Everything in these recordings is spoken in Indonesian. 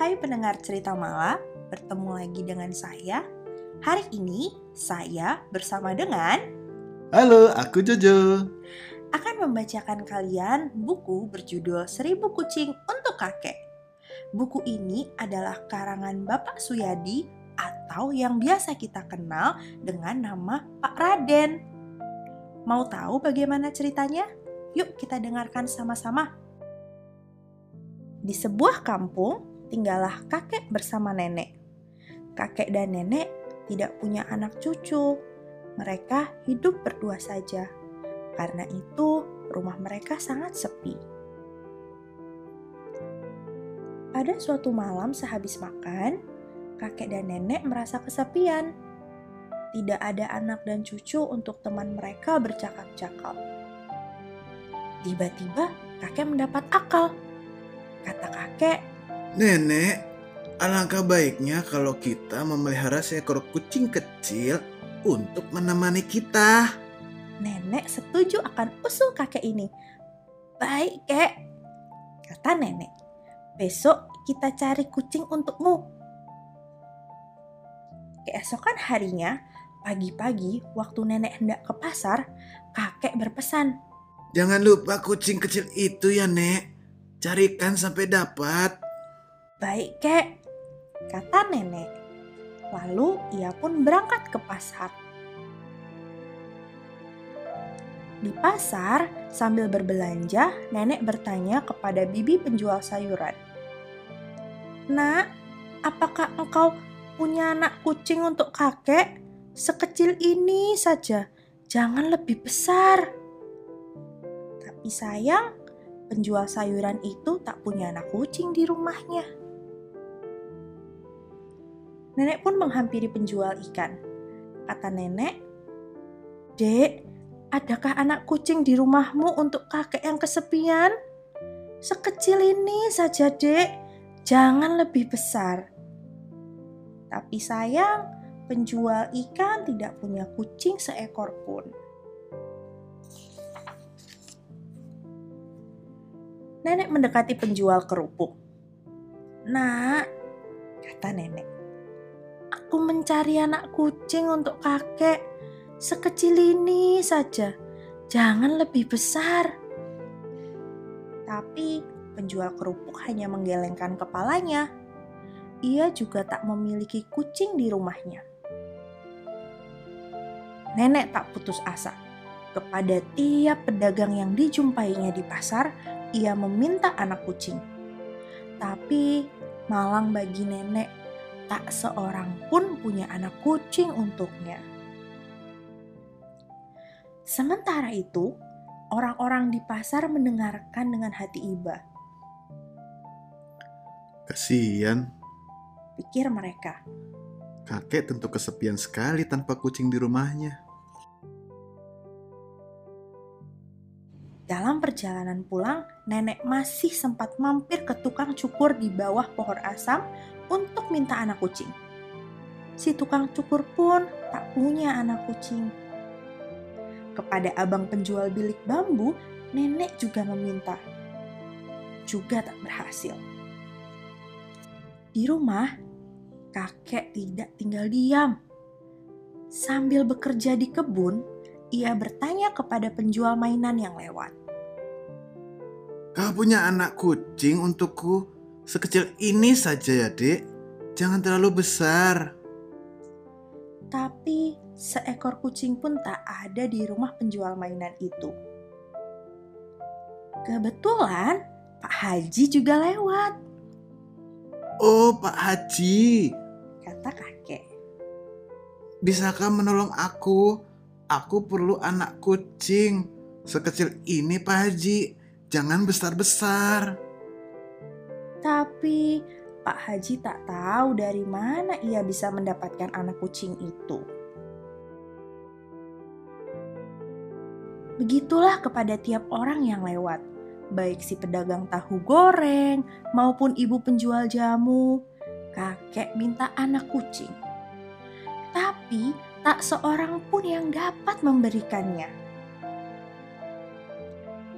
Hai pendengar cerita Mala, bertemu lagi dengan saya. Hari ini saya bersama dengan Halo, aku Jojo. akan membacakan kalian buku berjudul Seribu Kucing untuk Kakek. Buku ini adalah karangan Bapak Suyadi atau yang biasa kita kenal dengan nama Pak Raden. Mau tahu bagaimana ceritanya? Yuk kita dengarkan sama-sama. Di sebuah kampung, tinggallah kakek bersama nenek. Kakek dan nenek tidak punya anak cucu. Mereka hidup berdua saja. Karena itu, rumah mereka sangat sepi. Pada suatu malam sehabis makan, kakek dan nenek merasa kesepian. Tidak ada anak dan cucu untuk teman mereka bercakap-cakap. Tiba-tiba kakek mendapat akal. Kata kakek, Nenek, alangkah baiknya kalau kita memelihara seekor kucing kecil untuk menemani kita. nenek setuju akan usul kakek ini. Baik, kek, kata nenek. Besok kita cari kucing untukmu. Keesokan harinya, pagi-pagi waktu nenek hendak ke pasar, kakek berpesan, Jangan lupa kucing kecil itu ya, Nek. Carikan sampai dapat. Baik, kek, kata nenek. Lalu ia pun berangkat ke pasar. Di pasar, sambil berbelanja, nenek bertanya kepada bibi penjual sayuran. Nak, apakah engkau punya anak kucing untuk kakek? Sekecil ini saja, jangan lebih besar. Tapi sayang, penjual sayuran itu tak punya anak kucing di rumahnya. Nenek pun menghampiri penjual ikan. Kata nenek, Dek, adakah anak kucing di rumahmu untuk kakek yang kesepian? Sekecil ini saja, Dek. Jangan lebih besar. Tapi sayang, penjual ikan tidak punya kucing seekor pun. Nenek mendekati penjual kerupuk. Nak, kata nenek, aku mencari anak kucing untuk kakek. Sekecil ini saja, jangan lebih besar. Tapi penjual kerupuk hanya menggelengkan kepalanya. Ia juga tak memiliki kucing di rumahnya. Nenek tak putus asa. Kepada tiap pedagang yang dijumpainya di pasar, ia meminta anak kucing. Tapi malang bagi nenek, tak seorang pun punya anak kucing untuknya. Sementara itu, orang-orang di pasar mendengarkan dengan hati iba. Kasihan, Pikir mereka, kakek tentu kesepian sekali tanpa kucing di rumahnya. Perjalanan pulang, nenek masih sempat mampir ke tukang cukur di bawah pohon asam untuk minta anak kucing. Si tukang cukur pun tak punya anak kucing. Kepada abang penjual bilik bambu, nenek juga meminta. Juga tak berhasil. Di rumah, kakek tidak tinggal diam. Sambil bekerja di kebun, ia bertanya kepada penjual mainan yang lewat. Kau punya anak kucing untukku sekecil ini saja ya, Dek. Jangan terlalu besar. Tapi seekor kucing pun tak ada di rumah penjual mainan itu. Kebetulan Pak Haji juga lewat, Oh, Pak Haji, kata kakek. bisakah menolong aku? Aku perlu anak kucing. Sekecil ini, Pak Haji. Jangan besar-besar. Tapi Pak Haji tak tahu dari mana ia bisa mendapatkan anak kucing itu. Begitulah kepada tiap orang yang lewat, baik si pedagang tahu goreng maupun ibu penjual jamu. Kakek minta anak kucing, tapi tak seorang pun yang dapat memberikannya.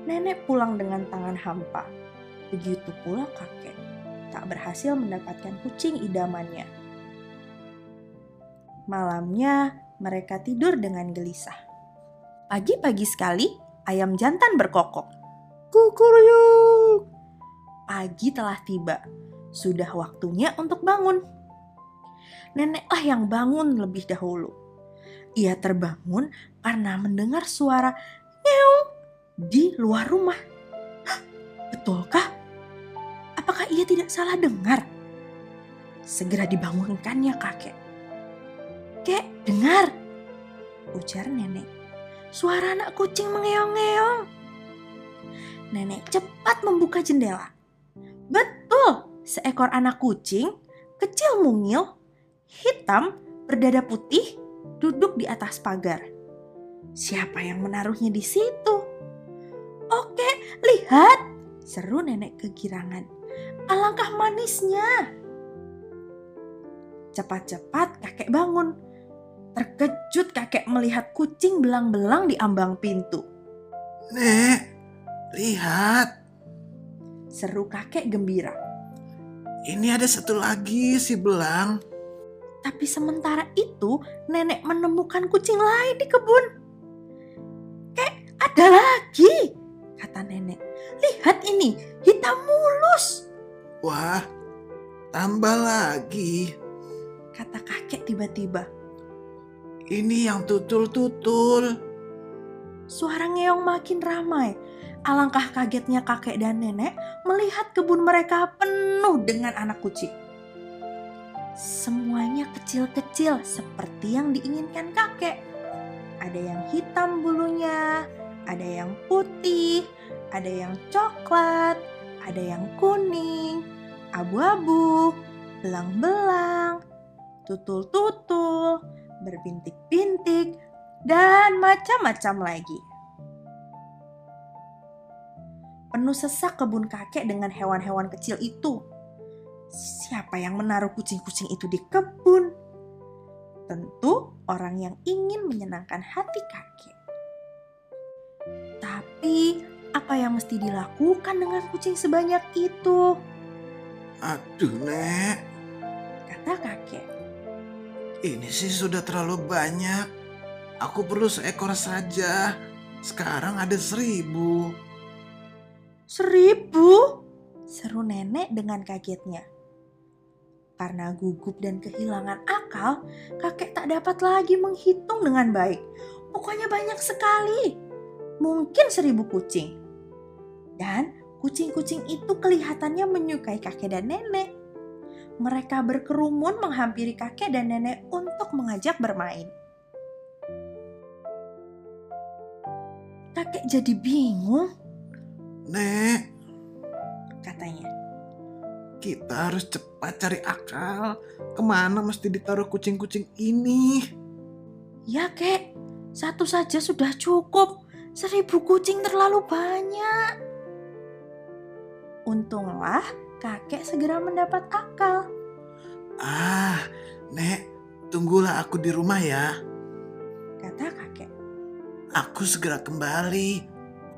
Nenek pulang dengan tangan hampa. Begitu pula kakek. tak berhasil mendapatkan kucing idamannya. Malamnya, mereka tidur dengan gelisah. Pagi-pagi sekali, ayam jantan berkokok. Kukuruyuk! Pagi telah tiba. Sudah waktunya untuk bangun. Neneklah yang bangun lebih dahulu. Ia terbangun karena mendengar suara di luar rumah. Hah, betulkah? Apakah ia tidak salah dengar? Segera dibangunkannya kakek. Kek, dengar! Ujar nenek. Suara anak kucing mengeong-ngeong. Nenek cepat membuka jendela. Betul, seekor anak kucing, kecil mungil, hitam, berdada putih, duduk di atas pagar. Siapa yang menaruhnya di situ? Oke, lihat, seru nenek kegirangan. Alangkah manisnya. Cepat-cepat kakek bangun. Terkejut kakek melihat kucing belang-belang di ambang pintu. Nek, lihat. Seru kakek gembira. Ini ada satu lagi si belang. Tapi sementara itu nenek menemukan kucing lain di kebun. Kek, ada lagi, kata nenek. Lihat ini, hitam mulus, Wah, tambah lagi. kata kakek tiba-tiba. Ini yang tutul-tutul. Suara ngeong makin ramai. Alangkah kagetnya kakek dan nenek melihat kebun mereka penuh dengan anak kucing. Semuanya kecil-kecil seperti yang diinginkan kakek. Ada yang hitam bulunya, ada yang putih, ada yang coklat, ada yang kuning, abu-abu, belang-belang, tutul-tutul, berbintik-bintik, dan macam-macam lagi. Penuh sesak kebun kakek dengan hewan-hewan kecil itu. Siapa yang menaruh kucing-kucing itu di kebun? Tentu orang yang ingin menyenangkan hati kakek. Tapi apa yang mesti dilakukan dengan kucing sebanyak itu? Aduh, Nek. Kata kakek. Ini sih sudah terlalu banyak. Aku perlu seekor saja. Sekarang ada seribu. Seribu? Seru nenek dengan kagetnya. Karena gugup dan kehilangan akal, kakek tak dapat lagi menghitung dengan baik. Pokoknya banyak sekali. Mungkin seribu kucing. Dan kucing-kucing itu kelihatannya menyukai kakek dan nenek. Mereka berkerumun menghampiri kakek dan nenek untuk mengajak bermain. Kakek jadi bingung, Nek, katanya. kita harus cepat cari akal. Ke mana mesti ditaruh kucing-kucing ini? Ya kek, satu saja sudah cukup. Seribu kucing terlalu banyak. Untunglah kakek segera mendapat akal. Ah, Nek, tunggulah aku di rumah ya. Kata kakek, Aku segera kembali.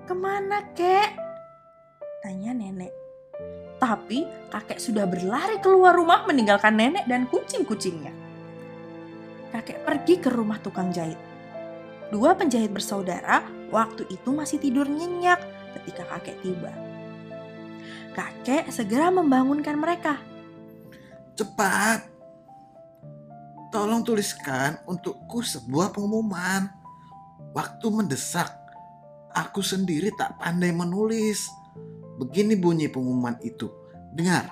ke mana kek? Tanya nenek. Tapi kakek sudah berlari keluar rumah meninggalkan nenek dan kucing-kucingnya. Kakek pergi ke rumah tukang jahit. Dua penjahit bersaudara waktu itu masih tidur nyenyak ketika kakek tiba. Kakek segera membangunkan mereka. Cepat. Tolong tuliskan untukku sebuah pengumuman. Waktu mendesak. Aku sendiri tak pandai menulis. Begini bunyi pengumuman itu. Dengar.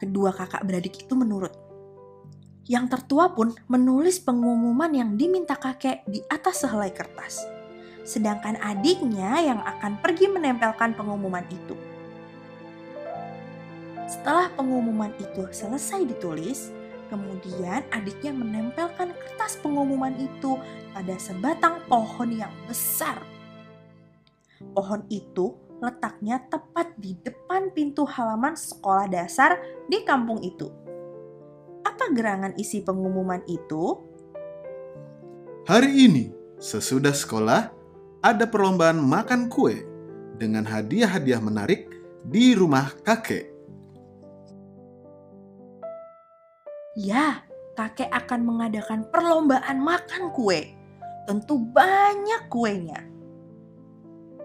Kedua kakak beradik itu menurut. Yang tertua pun menulis pengumuman yang diminta kakek di atas sehelai kertas. Sedangkan adiknya yang akan pergi menempelkan pengumuman itu. Setelah pengumuman itu selesai ditulis, kemudian adiknya menempelkan kertas pengumuman itu pada sebatang pohon yang besar. Pohon itu letaknya tepat di depan pintu halaman sekolah dasar di kampung itu. Gerangan isi pengumuman itu? Hari ini, sesudah sekolah, ada perlombaan makan kue dengan hadiah-hadiah menarik di rumah kakek. Ya, kakek akan mengadakan perlombaan makan kue. Tentu banyak kuenya.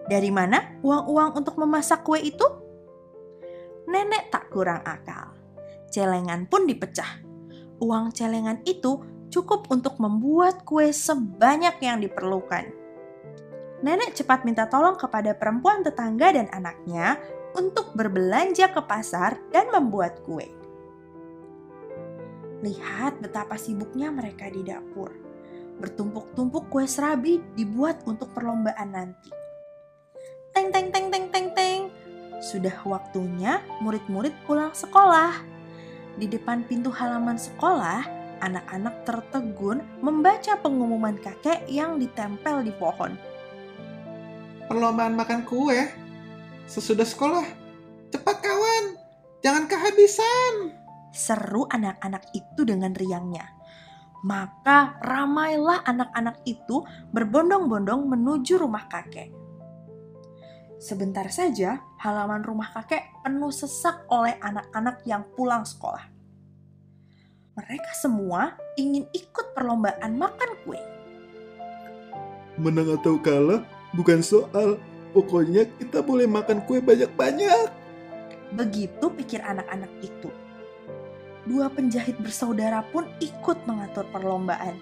Dari mana uang-uang untuk memasak kue itu? Nenek tak kurang akal. Celengan pun dipecah. Uang celengan itu cukup untuk membuat kue sebanyak yang diperlukan. Nenek cepat minta tolong kepada perempuan tetangga dan anaknya untuk berbelanja ke pasar dan membuat kue. Lihat betapa sibuknya mereka di dapur. Bertumpuk-tumpuk kue serabi dibuat untuk perlombaan nanti. Teng teng teng teng teng teng. Sudah waktunya murid-murid pulang sekolah. Di depan pintu halaman sekolah, anak-anak tertegun membaca pengumuman kakek yang ditempel di pohon. Perlombaan makan kue sesudah sekolah. Cepat kawan, jangan kehabisan. Seru anak-anak itu dengan riangnya. Maka ramailah anak-anak itu berbondong-bondong menuju rumah kakek. Sebentar saja, halaman rumah kakek penuh sesak oleh anak-anak yang pulang sekolah. Mereka semua ingin ikut perlombaan makan kue. Menang atau kalah bukan soal. Pokoknya kita boleh makan kue banyak-banyak. Begitu pikir anak-anak itu. Dua penjahit bersaudara pun ikut mengatur perlombaan.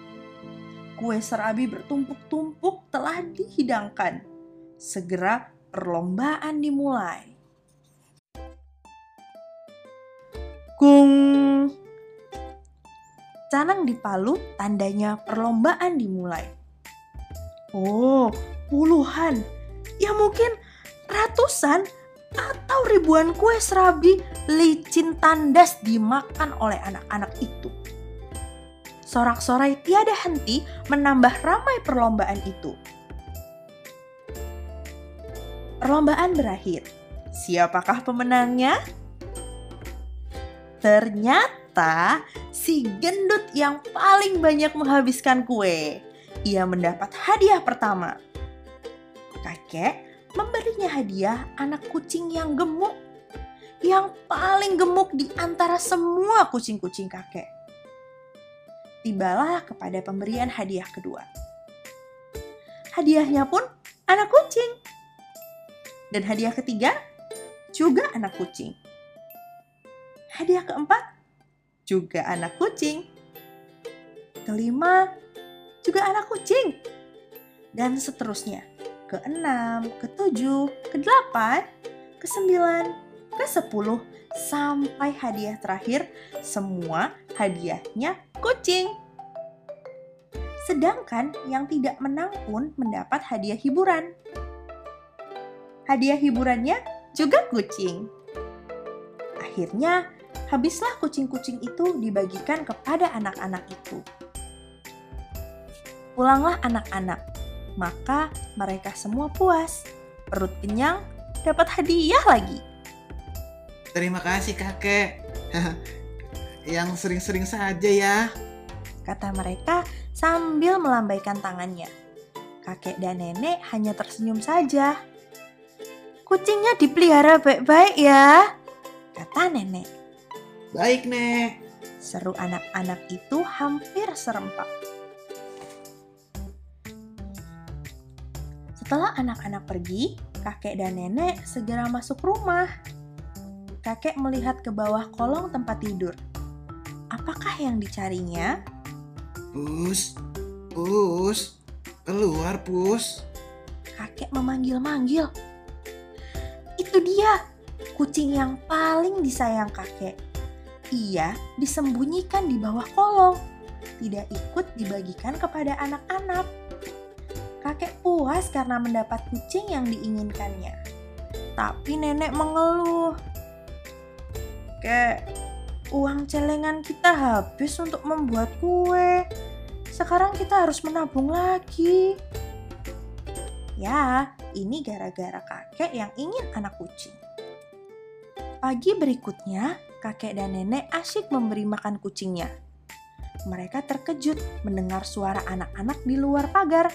Kue serabi bertumpuk-tumpuk telah dihidangkan. Segera perlombaan dimulai. Kung. Canang di Palu tandanya perlombaan dimulai. Oh, puluhan. Ya mungkin ratusan atau ribuan kue serabi licin tandas dimakan oleh anak-anak itu. Sorak-sorai tiada henti menambah ramai perlombaan itu. Perlombaan berakhir. Siapakah pemenangnya? Ternyata si gendut yang paling banyak menghabiskan kue. Ia mendapat hadiah pertama. Kakek memberinya hadiah anak kucing yang gemuk. Yang paling gemuk di antara semua kucing-kucing kakek. Tibalah kepada pemberian hadiah kedua. Hadiahnya pun anak kucing. Dan hadiah ketiga juga anak kucing. Hadiah keempat juga anak kucing. Kelima juga anak kucing. Dan seterusnya. Keenam, ketujuh, kedelapan, kesembilan, kesepuluh, sampai hadiah terakhir semua hadiahnya kucing. Sedangkan yang tidak menang pun mendapat hadiah hiburan hadiah hiburannya juga kucing. Akhirnya, habislah kucing-kucing itu dibagikan kepada anak-anak itu. Pulanglah anak-anak, maka mereka semua puas. Perut kenyang, dapat hadiah lagi. Terima kasih kakek. Yang sering-sering saja ya. Kata mereka sambil melambaikan tangannya. Kakek dan nenek hanya tersenyum saja. Kucingnya dipelihara baik-baik ya, kata nenek. Baik, Nek. Seru anak-anak itu hampir serempak. Setelah anak-anak pergi, kakek dan nenek segera masuk rumah. Kakek melihat ke bawah kolong tempat tidur. Apakah yang dicarinya? Pus, pus, keluar pus. Kakek memanggil-manggil. Itu dia, kucing yang paling disayang kakek. Ia disembunyikan di bawah kolong, tidak ikut dibagikan kepada anak-anak. Kakek puas karena mendapat kucing yang diinginkannya. Tapi nenek mengeluh. Kek, uang celengan kita habis untuk membuat kue. Sekarang kita harus menabung lagi. Ya, ini gara-gara kakek yang ingin anak kucing. Pagi berikutnya, kakek dan nenek asyik memberi makan kucingnya. Mereka terkejut mendengar suara anak-anak di luar pagar.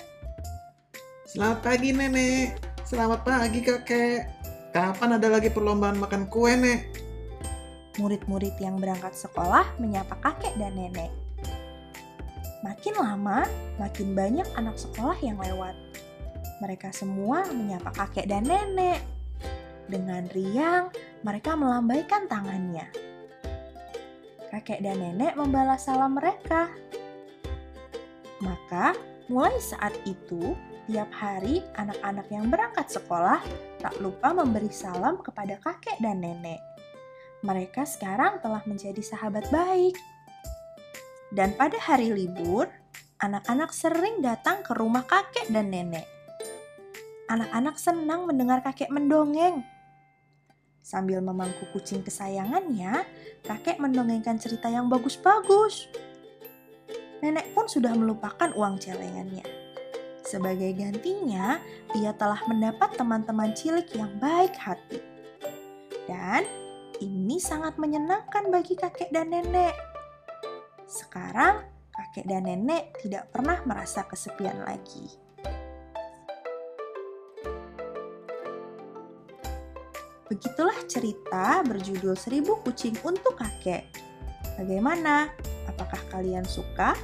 Selamat pagi, Nenek. Selamat pagi, Kakek. Kapan ada lagi perlombaan makan kue, Nek? Murid-murid yang berangkat sekolah menyapa kakek dan nenek. Makin lama, makin banyak anak sekolah yang lewat. Mereka semua menyapa kakek dan nenek. Dengan riang, mereka melambaikan tangannya. Kakek dan nenek membalas salam mereka. Maka, mulai saat itu, tiap hari anak-anak yang berangkat sekolah tak lupa memberi salam kepada kakek dan nenek mereka sekarang telah menjadi sahabat baik. Dan pada hari libur, anak-anak sering datang ke rumah kakek dan nenek. Anak-anak senang mendengar kakek mendongeng. Sambil memangku kucing kesayangannya, kakek mendongengkan cerita yang bagus-bagus. Nenek pun sudah melupakan uang celengannya. Sebagai gantinya, ia telah mendapat teman-teman cilik yang baik hati. Dan ini sangat menyenangkan bagi kakek dan nenek. Sekarang, kakek dan nenek tidak pernah merasa kesepian lagi. Begitulah cerita berjudul Seribu Kucing untuk Kakek. Bagaimana? Apakah kalian suka?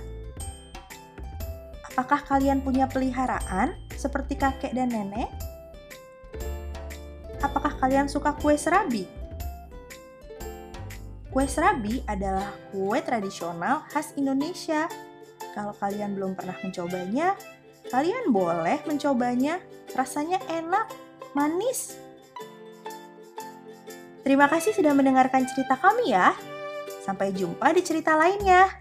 Apakah kalian punya peliharaan seperti kakek dan nenek? Apakah kalian suka kue serabi? Kue serabi adalah kue tradisional khas Indonesia. Kalau kalian belum pernah mencobanya, kalian boleh mencobanya. Rasanya enak, manis. Terima kasih sudah mendengarkan cerita kami ya. Sampai jumpa di cerita lainnya.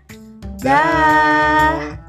Dah.